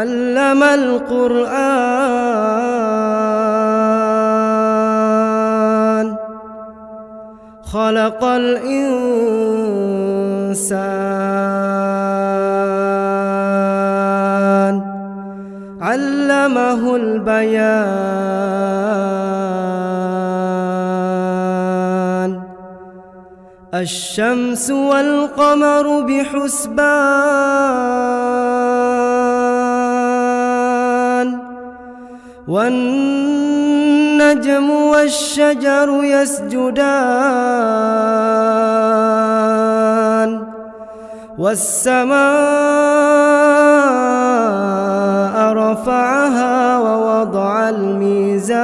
علم القرآن. خلق الإنسان. علمه البيان. الشمس والقمر بحسبان. والنجم والشجر يسجدان والسماء رفعها ووضع الميزان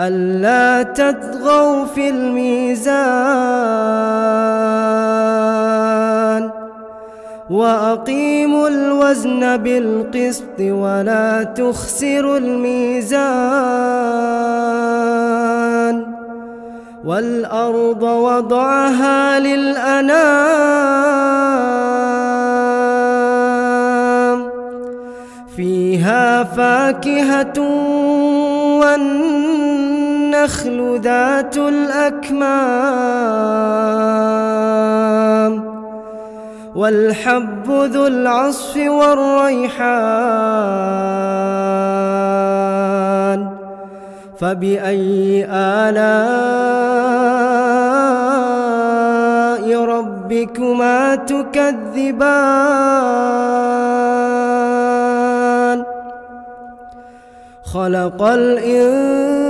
ألا تطغوا في الميزان وأقيموا الوزن بالقسط ولا تخسروا الميزان والأرض وضعها للأنام فيها فاكهة والنخل ذات الأكمام والحب ذو العصف والريحان فبأي آلاء ربكما تكذبان؟ خلق الإنسان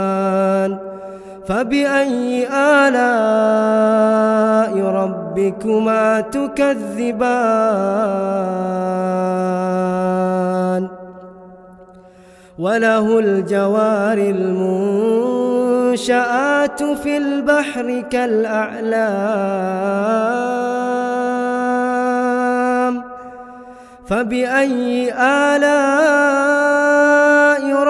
فبأي آلاء ربكما تكذبان؟ وله الجوار المنشآت في البحر كالأعلام. فبأي آلاء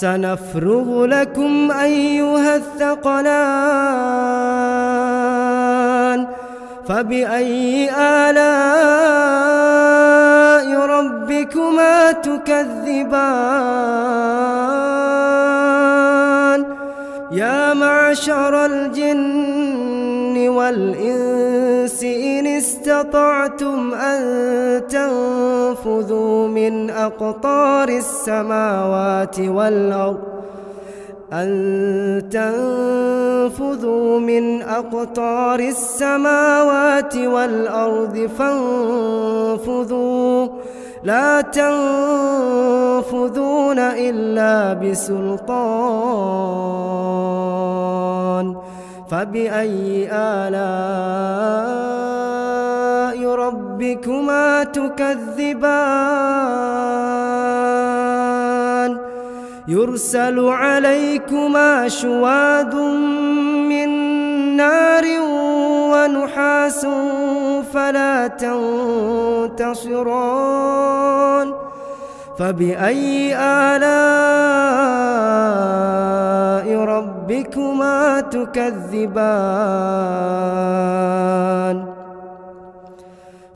سنفرغ لكم أيها الثقلان فبأي آلاء ربكما تكذبان؟ يا معشر الجن والإنس إن استطعتم أن تنفذوا من أقطار السماوات والأرض أن تنفذوا من أقطار السماوات والأرض فانفذوا. لا تنفذون إلا بسلطان فبأي آلاء ربكما تكذبان. يرسل عليكما شواد من نار ونحاس فلا تنتصران فبأي آلاء ربكما تكذبان؟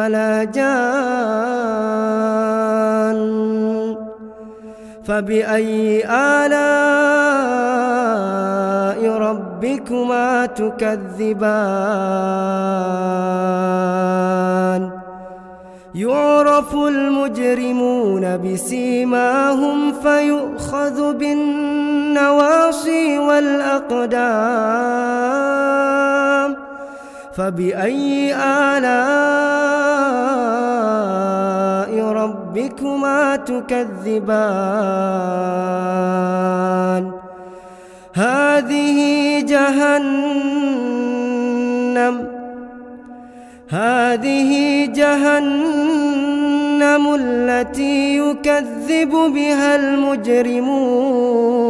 ولا جان فبأي آلاء ربكما تكذبان؟ يعرف المجرمون بسيماهم فيؤخذ بالنواصي والأقدام. فبأي آلاء ربكما تكذبان؟ هذه جهنم هذه جهنم التي يكذب بها المجرمون.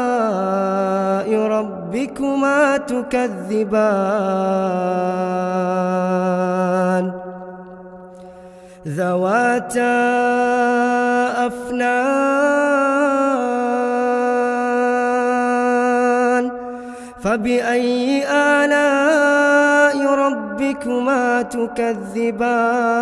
ربكما تكذبان. ذواتا أفنان. فبأي آلاء ربكما تكذبان؟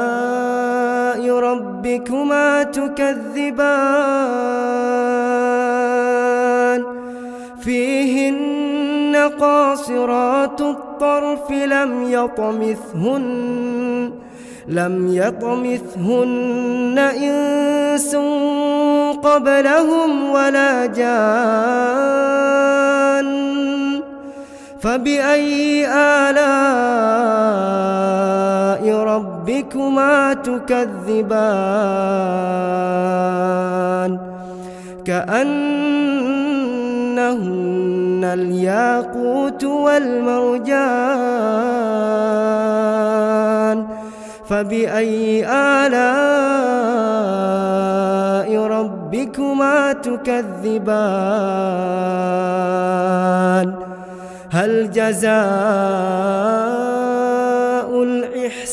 ربكما تكذبان قاصرات الطرف لم يطمثهن لم يطمثهن إنس قبلهم ولا جان فبأي آلاء ربكما تكذبان كأنهن الياقوت والمرجان فبأي آلاء ربكما تكذبان؟ هل جزاء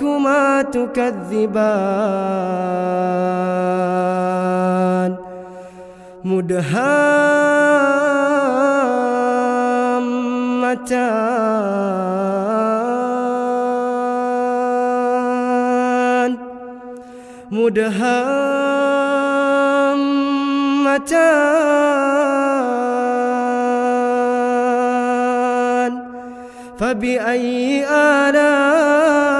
ربكما تكذبان. مدهامتان. مدهامتان. فبأي ربكما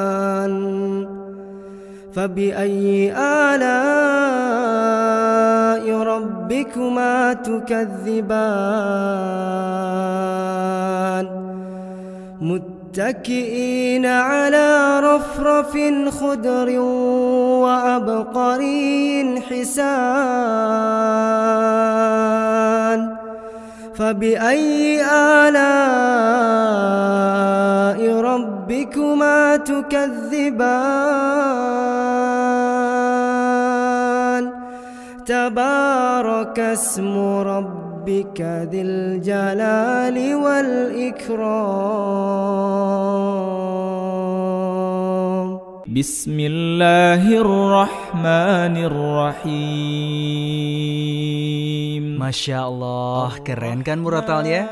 فبأي آلاء ربكما تكذبان؟ متكئين على رفرف خدر وعبقري حسان. فبأي آلاء ربكما تكذبان؟ تبارك اسم ربك ذي الجلال والإكرام بسم الله الرحمن الرحيم Masya Allah, keren kan muratalnya?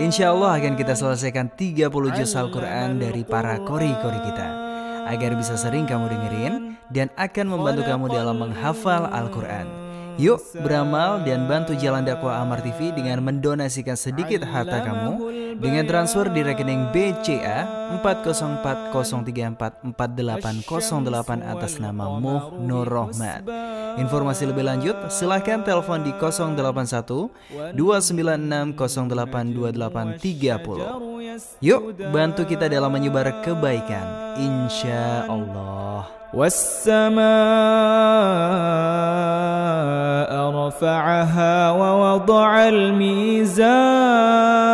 Insya Allah akan kita selesaikan 30 juz Al-Quran dari para kori-kori kita Agar bisa sering kamu dengerin dan akan membantu kamu dalam menghafal Al-Quran Yuk beramal dan bantu jalan dakwah Amar TV dengan mendonasikan sedikit harta kamu dengan transfer di rekening BCA 40403448808 atas nama Muh Nur Rohmat. Informasi lebih lanjut silahkan telepon di 081 296 082830. Yuk bantu kita dalam menyebar kebaikan Insya Allah والسماء رفعها ووضع الميزان